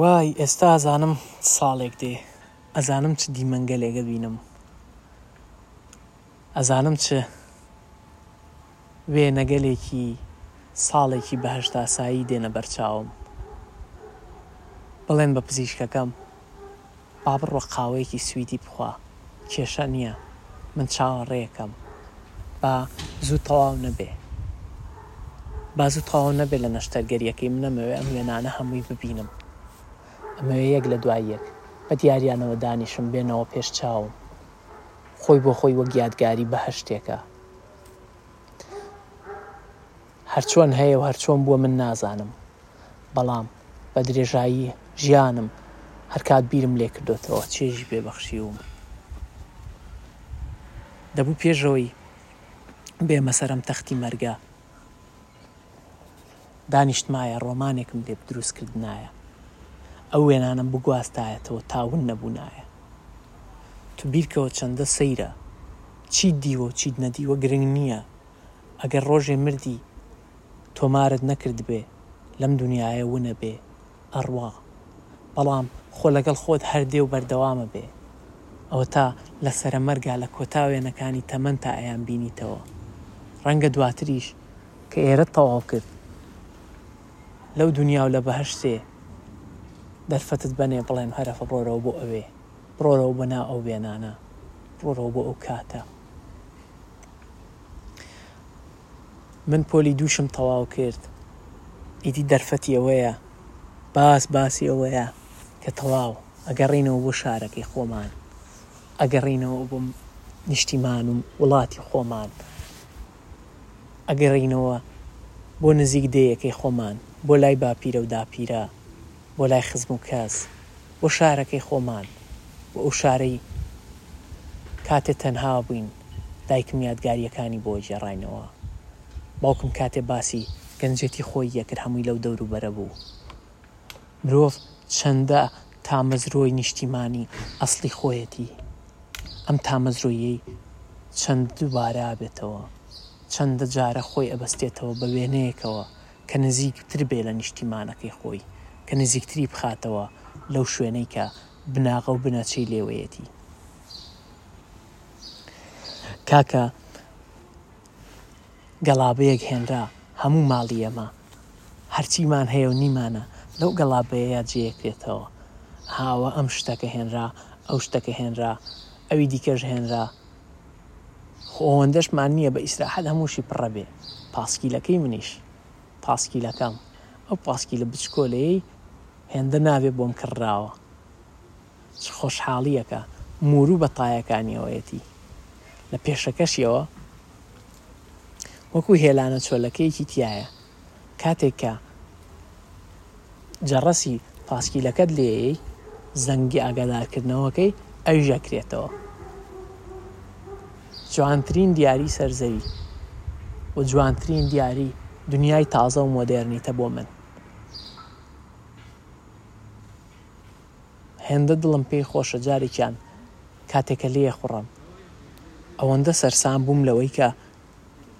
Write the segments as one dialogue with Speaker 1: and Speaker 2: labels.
Speaker 1: وای ئێستا ئەزانم چ ساڵێک دێ ئەزانم چ دیمەنگەلێک ئەبینم ئەزانم چ وێنەگەلێکی ساڵێکی بەهەشتاسایی دێنە بەرچاوم بڵێم بە پزیشکەکەم با بڕۆ قاوەیەکی سویدی بخوا کێشە نیە من چاوەڕێیەکەم با زوو تەواو نەبێ با زوو تەواو نەبێ لە نەشتەرگەریەکەی من ئەمەوێ ئەم وێنانە هەمووی ببینم ئەمەوێ یەک لە دوای یەک بە دیاریانەوە دانیشم بێنەوە پێش چاوم خۆی بۆ خۆی وەک یادگاری بەهەشتێکە هەرچۆن هەیە و هەرچۆن بووە من نازانم، بەڵام بە درێژایی ژیانم هەرکات بیرم لێکردۆتەوە. چێژی پێ بەخشیوم. دەبوو پێشەوەی بێمە سەر ئەم تەختی مەرگە، دانیشتمایە، ڕۆمانێکم لێ دروست کردنایە، ئەو وێنانەم بگواستایەتەوە تا ون نەبوونایە. تو بیرکەوە چەندە سەیرە، چیت دیوە و چیت نەدیوە گرنگ نییە، ئەگەر ڕۆژێ مردی تۆمارت نەکردبێ لەم دونیایە ونە بێ ئەڕوا بەڵام خۆ لەگەڵ خۆت هەر دێ و بەردەوامە بێ ئەوەتا لە سەرە مەرگا لە کۆتا وێنەکانی تەمەنتا ئەیان بینیتەوە ڕەنگە دواتریش کە ئێرەت تەواو کرد لەو دونیا و لە بەهەشتێ دەرفەتت بەنێ بڵێم هەرە بڕۆرەوە بۆ ئەوێ بڕۆرەوە بۆ ناو ئەو وێنانە بڕۆرەوە بۆ ئەو کاتە. من پۆلی دووشم تەواو کرد ئیدی دەرفەتی ئەوەیە باس باسی ئەوەیە کە تەواو ئەگەڕینەوە بۆ شارەکەی خۆمان ئەگەڕینەوە بۆ نیشتیمان و وڵاتی خۆمان ئەگەڕینەوە بۆ نزیک دێیەکەی خۆمان بۆ لای باپیرە و داپیرە بۆ لای خزم و کەس بۆ شارەکەی خۆمان بۆ ئەو شارەی کاتێ تەنها بووین دایکم یادگاریەکانی بۆ گێڕاینەوە باوکم کاتێ باسی گەنجێتی خۆی یەکرد هەمووی لەو دەورو بەرە بوو مرۆڤ چەندە تامەزرۆی نیشتیمانی ئەسڵی خۆیەتی ئەم تامەزرۆیەی چەندە دووبارە ئەبێتەوە چەندە جارە خۆی ئەبەستێتەوە بە وێنەیەکەوە کە نزیکتر بێ لە نیشتیمانەکەی خۆی، کە نزیکتری بخاتەوە لەو شوێنەی کە بناغە و بنەچەی لێوەیەتی. کاکە گەڵابەیەک هێنرا هەموو ماڵی ئێمە هەرچیمان هەیە و نیمانە لەو گەڵابەیەیا جێکرێتەوە هاوە ئەم شتەکە هێنرا ئەو شتەکە هێنرا ئەوی دیکەش هێنرا خۆ ئەوەندەش مان نیە بە ئیسراحەت هەمووشی پڕە بێ پاسکیلەکەی منیش پاسکیلەکەم ئەو پاسکیلە بچکۆلەیەی هێندە ناوێ بۆم کڕراوە چ خۆشحاڵیەکە موورو بە تایەکانیەوەیەتی لە پێشەکەشیەوە وەکو هێلانە چۆلەکەیەکی تیایە. کاتێک کە جەڕەسی پاسکیلەکەت لێیەی زەنگی ئاگادارکردنەوەکەی ئەویش ئەکرێتەوە جوانترین دیاری سەر زەوی و جوانترین دیاری دنیای تازە و مۆدێرنیتە بۆ من هێندە دڵم پێی خۆشە جارێکیان کاتێکە لێ خوڕم ئەوەندە سەرسام بووم لەوەی کە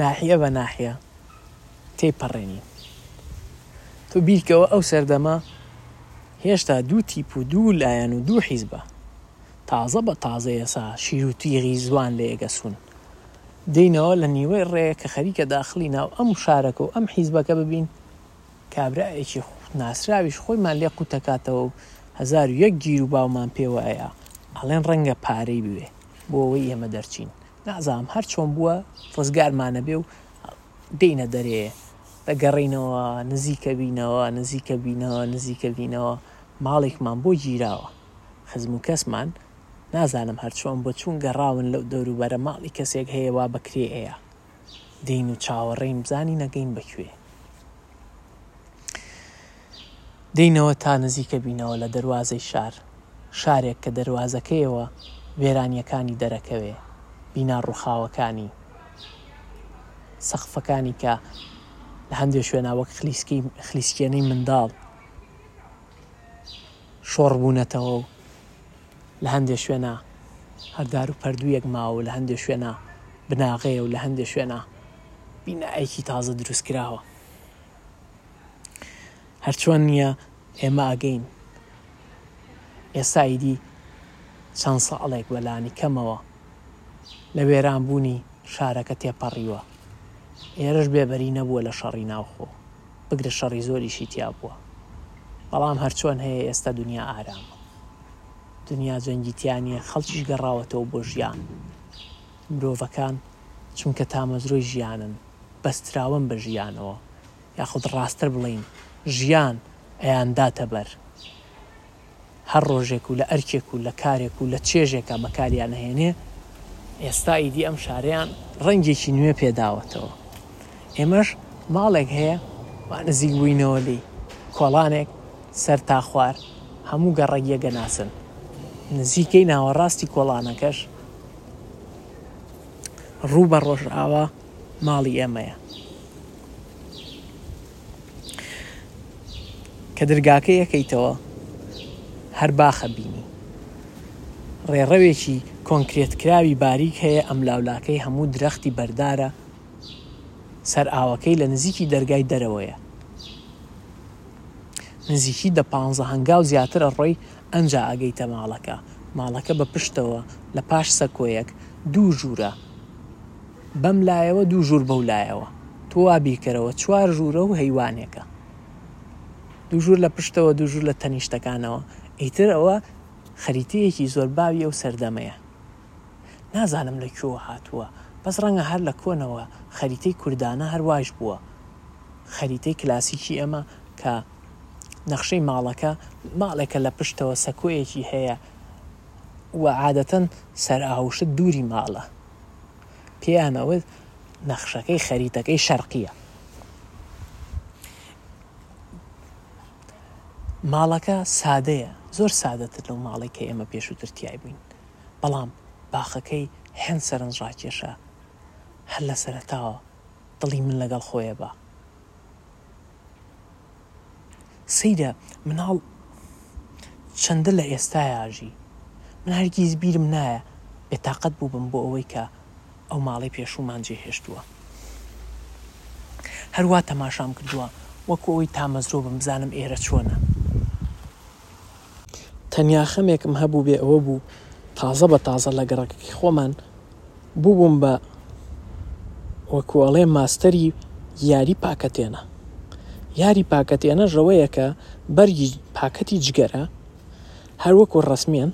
Speaker 1: ناحیە بە ناحیە تێیپەڕێنین. تۆ بیرکەوە ئەو سەردەمە هێشتا دوو تیپ و دوو لایەن و دوو حیزبە. تازە بە تازە ئێسا شیر و تیغی زوان لە یەک ئەسوون. دێینەوە لە نیوەی ڕێ کە خەریکە داخڵی ناو ئەم شارەکە و ئەم حیزبەکە ببین، کابرایەکی ناسراویش خۆیمان لێ قوتەکاتەوە و هەزار و یەک گیروباومان پێوایە، ئەڵێن ڕەنگە پارەی بوێ بۆ ئەوەی ئێمە دەرچین. نازانم هەر چۆن بووە ڕزگارمانەبێ و بێینە دەرێ دەگەڕینەوە نزیکە بینەوە نزیکە بینەوە نزیکە بینەوە ماڵێکمان بۆ گیراوە خزم و کەسمان نازانم هەر چۆن بۆ چوون گەڕاون لەو دەوروبەرە ماڵی کەسێک هەیە وا بەکرێ ئەیە دین و چاوەڕێین بزانی نەگەین بەکوێ دێینەوە تا نزیکە بینەوە لە دەروازەی شار، شارێک کە دەروازەکەیەوە وێرانیەکانی دەرەکەوێ، بینا ڕوخاوەکانی، سەقفەکانی کە لە هەندێ شوێنا وەک خلیسکی خلیسکێنەی منداڵ شۆڕ بوونەتەوە و لە هەندێ شوێنا هەر دار و پەردوویەک ماوە و لە هەندێ شوێنا بناغەیە و لە هەندێ شوێنا بینایەکی تازە دروست کراوە. هەرچۆن نیە ئێمە ئەگەین ئێستا ئیدی چەند ساڵێک بە لانی کەمەوە لە وێرانبوونی شارەکە تێپەڕیوە ئێرەش بێبەری نەبووە لە شەڕی ناوخۆ بگرە شەڕی زۆریشی تیا بووە بەڵام هەرچۆن هەیە ئێستا دنیا ئارامە دنیا جەنگیتیانە خەڵکیش گەڕاوەتەوە بۆ ژیان مرۆڤەکان چونکە تامەزرۆی ژیانن، بەستراون بە ژیانەوە، یاخود ڕاستتر بڵێین ژیان ئەیانداتە بەر هەر ڕۆژێک و لە ئەرکێک و لە کارێک و لە چێژێکا بەکاریان ئەهێنێ، ئێستا ئیدی ئەم شارەیان ڕەنگێکی نوێ پێ داوەتەوە، ئێمەش ماڵێک هەیە وا نزیک بووینەوە لێی، کۆڵانێک سەر تا خوار هەموو گەڕەک یەک ئەناسن، نزیکەی ناوەڕاستی کۆڵانەکەش ڕوو بە ڕۆژئاوا ماڵی ئێمەیە. کە درگاکەی ئەکەیتەوە هەر باخە بینی. ڕێڕەوێکی کۆنکرێتکراوی باریک هەیە ئەملاولاکەی هەموو درەختی بەردارە، سەر ئاوەکەی لە نزیکی دەرگای دەرەوەیە. نزیکی دە پانزە هەنگاو زیاتر ئەڕۆی ئەنجا ئەگەیتە ماڵەکە، ماڵەکە بە پشتەوە لە پاش سەکۆیەک دوو ژوورە بەم لایەوە دوو ژوور بەو لایەوە تۆ وا بیرکەرەوە چوار ژوورە و هەیوانێکە دوو ژوور لە پشتەوە دوو ژوور لە تەنیشتەکانەوە ئیتر ئەوە خەریتەیەکی زۆر باوی ئەو سەردەمەیە نازانم لە کوێوە هاتووە بەس ڕەنگە هەر لە کۆنەوە خەریتەی کوردانە هەر واش بووە خەریتەی کلاسیکی ئێمە کە نەخشەی ماڵەکە ماڵێکە لە پشتەوە سەکۆیەکی هەیە و عادەتەن سەرئاوشت دووری ماڵە پێیان ئەوت نەخشەکەی خەریتەکەی شەرقیە ماڵەکە سادەیە زۆر سادەتر لەو ماڵی کە ئێمە پێشووتر تای بووین بەڵام باخەکەی هەند سەرنج ڕاکێشە هەر لە سەرتاوە دڵی من لەگەڵ خۆیە بە سەیرە مناڵ چەندە لە ئێستایا ئەژی. من هەرگیز بیرم نایە بێتاقەت بووبم بۆ ئەوەی کە ئەو ماڵەی پێشوومان جێهێشتووە. هەر وا تەماشام کردووە وەکو ئەوەی تامەزرۆ بم بزانم ئێرە چۆنە. تەنیا خەمێکم هەبووبێ ئەوە بوو تازە بە تازە لە گەڕەکەکەی خۆمان بووبووم بە وەکوو ئەڵێ ماستەری یاری پاکەتێنە. یاری پاکەتێنەش ئەوەیە کە بەرگی پاکەتی جگەرە هەر وەکوو ڕەسمیان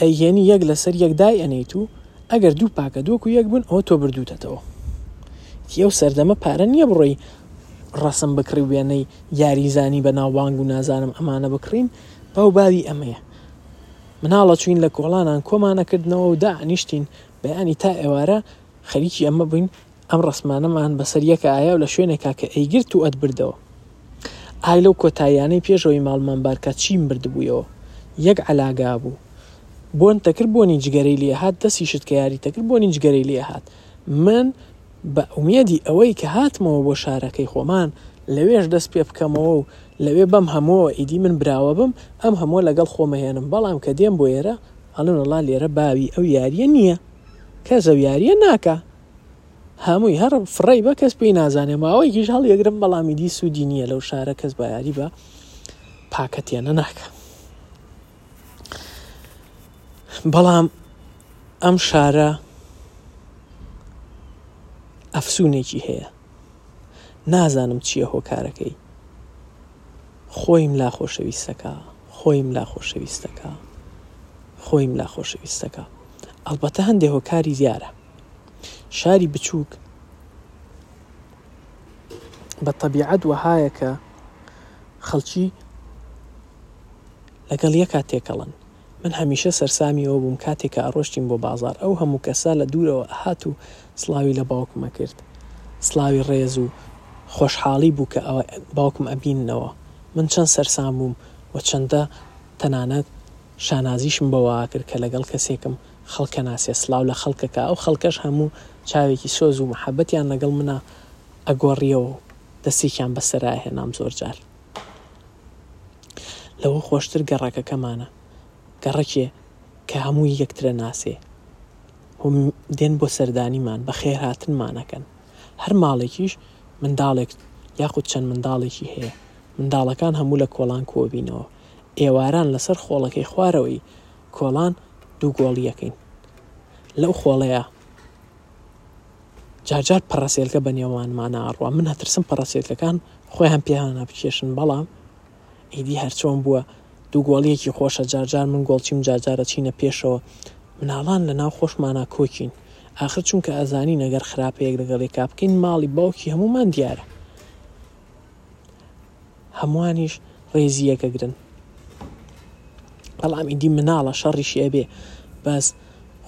Speaker 1: ئەیهێنی یەک لەسەر یەک دایئەنێیت و ئەگەر دوو پاکەت وەکو یەک بوون ئەوە تۆ بردووتەتەوە ئیتی ئەو سەردەمە پارە نییە بڕۆی ڕەسم بکڕی و وێنەی یاریزانی بەناوبانگ و نازانم ئەمانە بکڕین باو باوی ئەمەیە مناڵە چوین لە کۆڵانان کۆمانە کردنەوە و دائەنیشتین بەیانی تا ئێوارە خەریکی ئەمە بووین ئەم ڕەسمانەمان بەسەر یەک ئایاو لە شوێنێکا کە ئەیگرت و ئەتبردەوە. ئای لەو کۆتاییانەی پێشەوەی ماڵمان بارکا چیم بردبوویەوە. یەک عەلاگا بوو. بۆن تەکر بۆنی جگەرەی لێ ئەهات دەسیشت کە یاری تەکر بۆنی جگەرەی لێ ئەهات. من بە ئومێدی ئەوەی کە هاتمەوە بۆ شارەکەی خۆمان لەوێش دەست پێ بکەمەوە و لەوێ بەم هەمووە ئیدی من براوە بم ئەم هەمووە لەگەڵ خۆم ئەهێنم بەڵام کە دێم بۆ ئێرە ئەڵێن وەڵا لێرە باوی ئەو یارییە نییە. کەس ئەو یارییە ناکا. هەمووی هەر فڕی بە کەس پێی نازانێ ماوەیەکیش هەڵ یەگرم بەڵامی دی سوودی نییە لەو شارە کەس بە یاری بە پاکەتێنە ناکە بەڵام ئەم شارە ئەفسونێکی هەیە نازانم چییە هۆکارەکەی خۆیم لا خۆشەویستەکە خۆیم لا خۆشەویستەکە خۆیم لا خۆشەویستەکە ئەڵبەتە هەندێک هۆکاری دیارە شاری بچووک بە تەبیعەت وەهایە کە خەڵکی لەگەڵ یەکا تێکەڵن من هەمیشە سەرسامی ئەوە بووم کاتێک کە ئەڕۆشتین بۆ بازار ئەو هەموو کەسە لە دوورەوە ئەهات و سڵاوی لە باوکمە کرد سڵاوی ڕێز و خۆشحاڵی بوو کە ئەوە باوکم ئەبیننەوە من چەند سەرسام بووم و چەندە تەنانەت شانازیشم بەوە ئەکرد کە لەگەڵ کەسێکم خەڵکەناسێ سڵاو لە خەڵکەکا، ئەو خەڵکەش هەموو چاوێکی سۆز و مەحەبەتیان لەگەڵ منا ئەگۆڕیەوە و دەستێکیان بە سەرا ئەهێنام زۆرجار لەوە خۆشتر گەڕەکەکەمانە گەڕەکێ کە هەمووی یەکترە ناسێ و دێن بۆ سەردانیمان بە خێرهاتنمانەکەن هەر ماڵێکیش منداڵێک یاخود چەند منداڵێکی هەیە منداڵەکان هەموو لە کۆڵان کۆبینەوە ئێواران لەسەر خۆڵەکەی خوارەوەی کۆڵان دوو گۆڵی یەکەین لەو خۆڵەیە جارجار پەڕەسێلکە بە نێوانمانە ئەڕوا من هەترسم پەڕەسێلکەکان خۆیان پێیانە بکێشن بەڵام ئیدی هەرچۆن بووە دوو گۆڵیەکی خۆشە جارجار من گۆڵچیم جارجارە چینە پێشەوە مناڵان لە ناو خۆشمانە کۆچین ئاخر چونکە ئەزانی نەگەر خراپەیەک لەگەڵێکا بکەین ماڵی باوکی هەمومان دیارە هەموانیش ڕێزی یەکەگرن بەڵام ئیدی مناڵە شەڕیشی ئەبێ بەس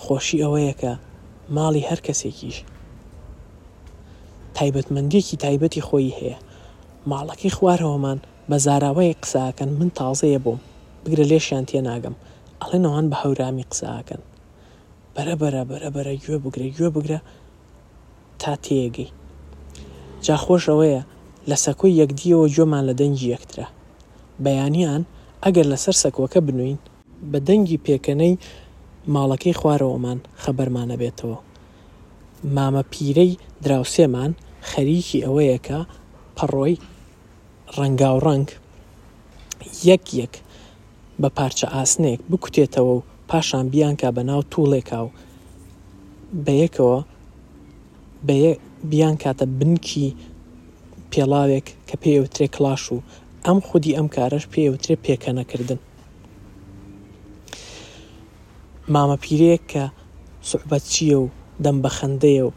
Speaker 1: خۆشی ئەوەیە کە ماڵی هەر کەسێکیش تایبەتمەندێکی تایبەتی خۆی هەیە ماڵەکەی خوارەوەمان بە زاراوەیە قساکەن من تازەیە بۆم بگرە لێشیان تێناگەم ئەڵێ نەوان بە هەورامی قساکەن بەرە بەرە بەرە بەرە گوێ بگرە گوێ بگرە تا تێیەگەی. جا خۆش ئەوەیە لە سەکۆی یەکدییەوە گوێمان لە دەنگی یەکترە بەیانیان ئەگەر لەسەر سەکۆکە بنووین، بە دەنگی پێکەنەی ماڵەکەی خوارەوەمان خەبەرمان ئەبێتەوە، مامە پیرەی دراوسێمان خەریکی ئەوەیە کە پەڕۆی ڕەنگاوڕەنگ یەک یەک. بە پارچە ئاسنێک بکوتێتەوە و پاشان بیانکا بە ناو توڵێکا و بەیەکەوە بە یە بیانکاتە بنکی پێڵاوێک کە پێی ئەوترێ کڵاش و ئەم خودی ئەم کارەش پێی ئەوترێ پێکەنە کردن. مامە پیرەیەک کە سوعبەتچیە و دەم بە خەندەیە و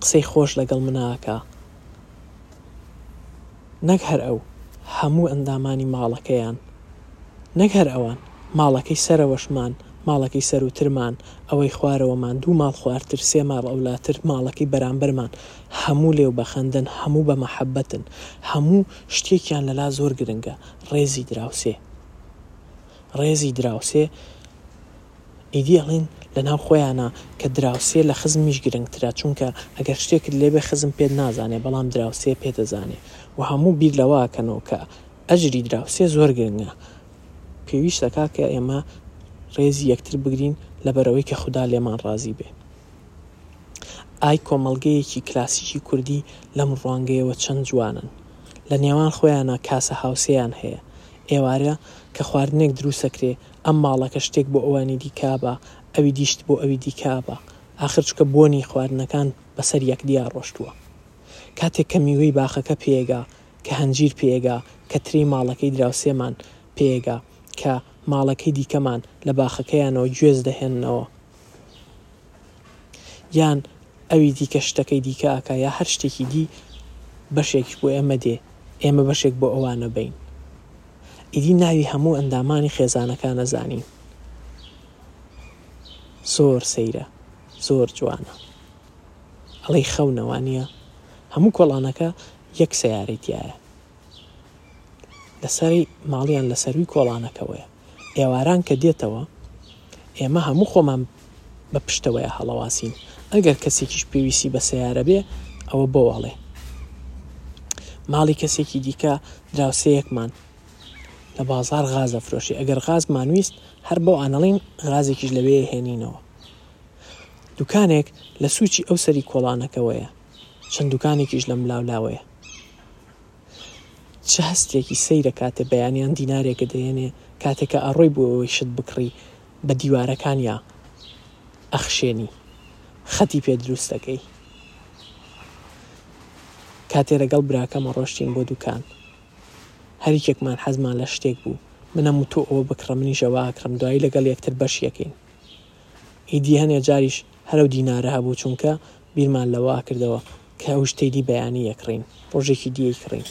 Speaker 1: قسەی خۆش لەگەڵ مناکا، نەک هەر ئەو، هەموو ئەندامانی ماڵەکەیان. نەک هەر ئەوان، ماڵەکەی سەرەوەشمان، ماڵەکەی سەرووترمان، ئەوەی خوارەوەمان، دوو ماڵ خوارتر، سێ ماڵ ئەولاتر، ماڵەکەی بەرامبەرمان، هەموو لێو بە خەندەن، هەموو بە مەحەببەتن، هەموو شتێکیان لە لا زۆر گرنگە، ڕێزی دراوسێ. ڕێزی دراوسێ. ئیدی ئەڵێن لە ناو خۆیانا کە دراوسێ لە خزمیش گرنگترە چونکە ئەگەر شتێکت لێ بێ خزم پێت نازانێ بەڵام دراوسێ پێت ئەزانێ و هەموو بیر لەوە ئەکەنەوە کە ئەجری دراوسێ زۆر گرنگە پێویستە کاکە ئێمە ڕێزی یەکتر بگرین لەبەرئەوەی کە خودا لێمان ڕازی بێ. ئای کۆمەڵگەیەکی کلاسیکی کوردی لەم ڕوانگەیەوە چەند جوانن لە نێوان خۆیانا کاسە هاوسێیان هەیە ئێوارە کە خواردنێک دروست ئەکرێ ئەم ماڵەکە شتێک بۆ ئەوانی دیکابە ئەویدی شت بۆ ئەوی دیکابە ئاخر چکە بۆنی خواردنەکان بەسەر یەکدیا ڕۆشتووە کاتێک کە میوەی باخەکە پێگا کە هەنجیر پێگا کە ترێی ماڵەکەی دراوسێمان پێگا کە ماڵەکەی دیکەمان لە باخەکەیانەوە گوێز دەهێننەوە یان ئەوی دیکە شتەکەی دیکە ئەکا یا هەر شتێکی دی بەشێکیش بۆ ئێمە دێ ئێمە بەشێک بۆ ئەوان ئەبەین ئیدی ناوی هەموو ئەندامانی خێزانەکان ئەزانین زۆر سەیرە زۆر جوانە ئەڵێی خەونە وانە هەموو کۆڵانەکە یەک سەیارەی تایە لەسەری ماڵیان لە سەروی کۆڵانەکەوەیە ئێواران کە دێتەوە، ئێمە هەموو خۆمان بە پشتەوەیە هەڵەواسین، ئەگەر کەسێکیش پێویستی بە سەیارە بێ، ئەوە بۆ ئەڵێ. ماڵی کەسێکی دیکە دراوسێیەکمان لە بازاڕ غاز ئەفرۆشێ، ئەگەر غازمان ویست، هەر بەو ئانەڵین غازێکیش لەوێ ئەهێنینەوە. دوکانێک لە سووچی ئەو سەری کۆڵانەکەوەیە، چەند دوکانێکیش لەملاولاوەیە. چ هەستێکی سەیرە کاتێ بەیانیان دینارێکت دەێنێ کاتێ کە ئەڕۆی بۆ ئەوەی شت بکڕی بە دیوارەکانیا ئەخشێنی خەتی پێ دروست دەکەی کاتێ لەگەڵ براکەم ئەڕۆشتین بۆ دوکان هەریکێکمان حەزمان لە شتێک بوو منە موتو ئەوە بکڕە منی ژەوا ئەکڕم دوایی لەگەڵ یەکتر بەشیەکەین ئیدی هەنێ جاریش هەرەو دینارە هەبوو چونکە بیرمان لەوە ئەکردەوە کە ئەو شتەی دی بەیانی ئەکڕین، ڕۆژێکی دی ئەیکڕین.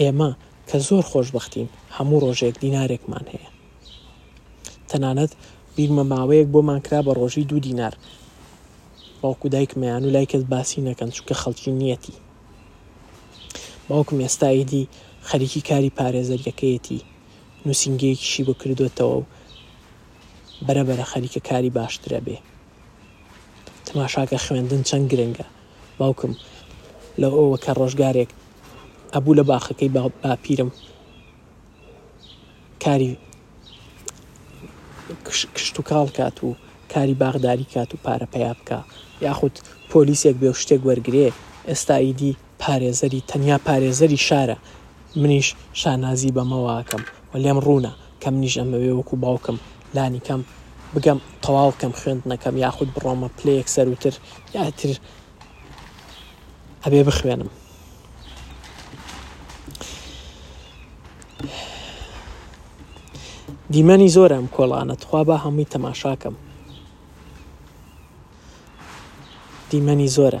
Speaker 1: ئێمە کە زۆر خۆشبەختین، هەموو ڕۆژێک دینارێکمان هەیە. تەنانەت بیرمە ماوەیەک بۆمان کرا بە ڕۆژی دوو دینار. باوک و دایکمیان و لای کەس باسی نەکەن، چونکە خەڵکی نییەتی. باوکم ئێستا ئیدی خەریکی کاری پارێزەرییەکەیەتی، نووسینگەیەکیشی بۆ کردۆتەوە و بەرە بەرە خەریکە کاری باشتر ئەبێ. تماشاکە خوێندن چەند گرنگە. باوکم لەو ئەوە کە ڕۆژگارێک ئەبوو لە باخەکەی باپیرم کاری کشت و کاڵ کات و کاری باغداری کات و پارە پەیا بکە یاخود پۆلیسێک بێ و شتێک وەرگێ ئێستا ئیدی پارێزەری تەنیا پارێزەری شارە منیش شانازی بەمەوە ئەکەم و لێم ڕوونە کە منیش ئەمەوێ وەکو باوکم لانیکەم بگەم تەواو کەم خوێندنەکەم یاخود بڕۆمە پلەیەک سەرووتر یا ئیتر ئەبێ بخوێنم. دیمەنی زۆرە ئەم کۆڵانە تخوا با هەمووی تەماشاکەم. دیمەنی زۆرە.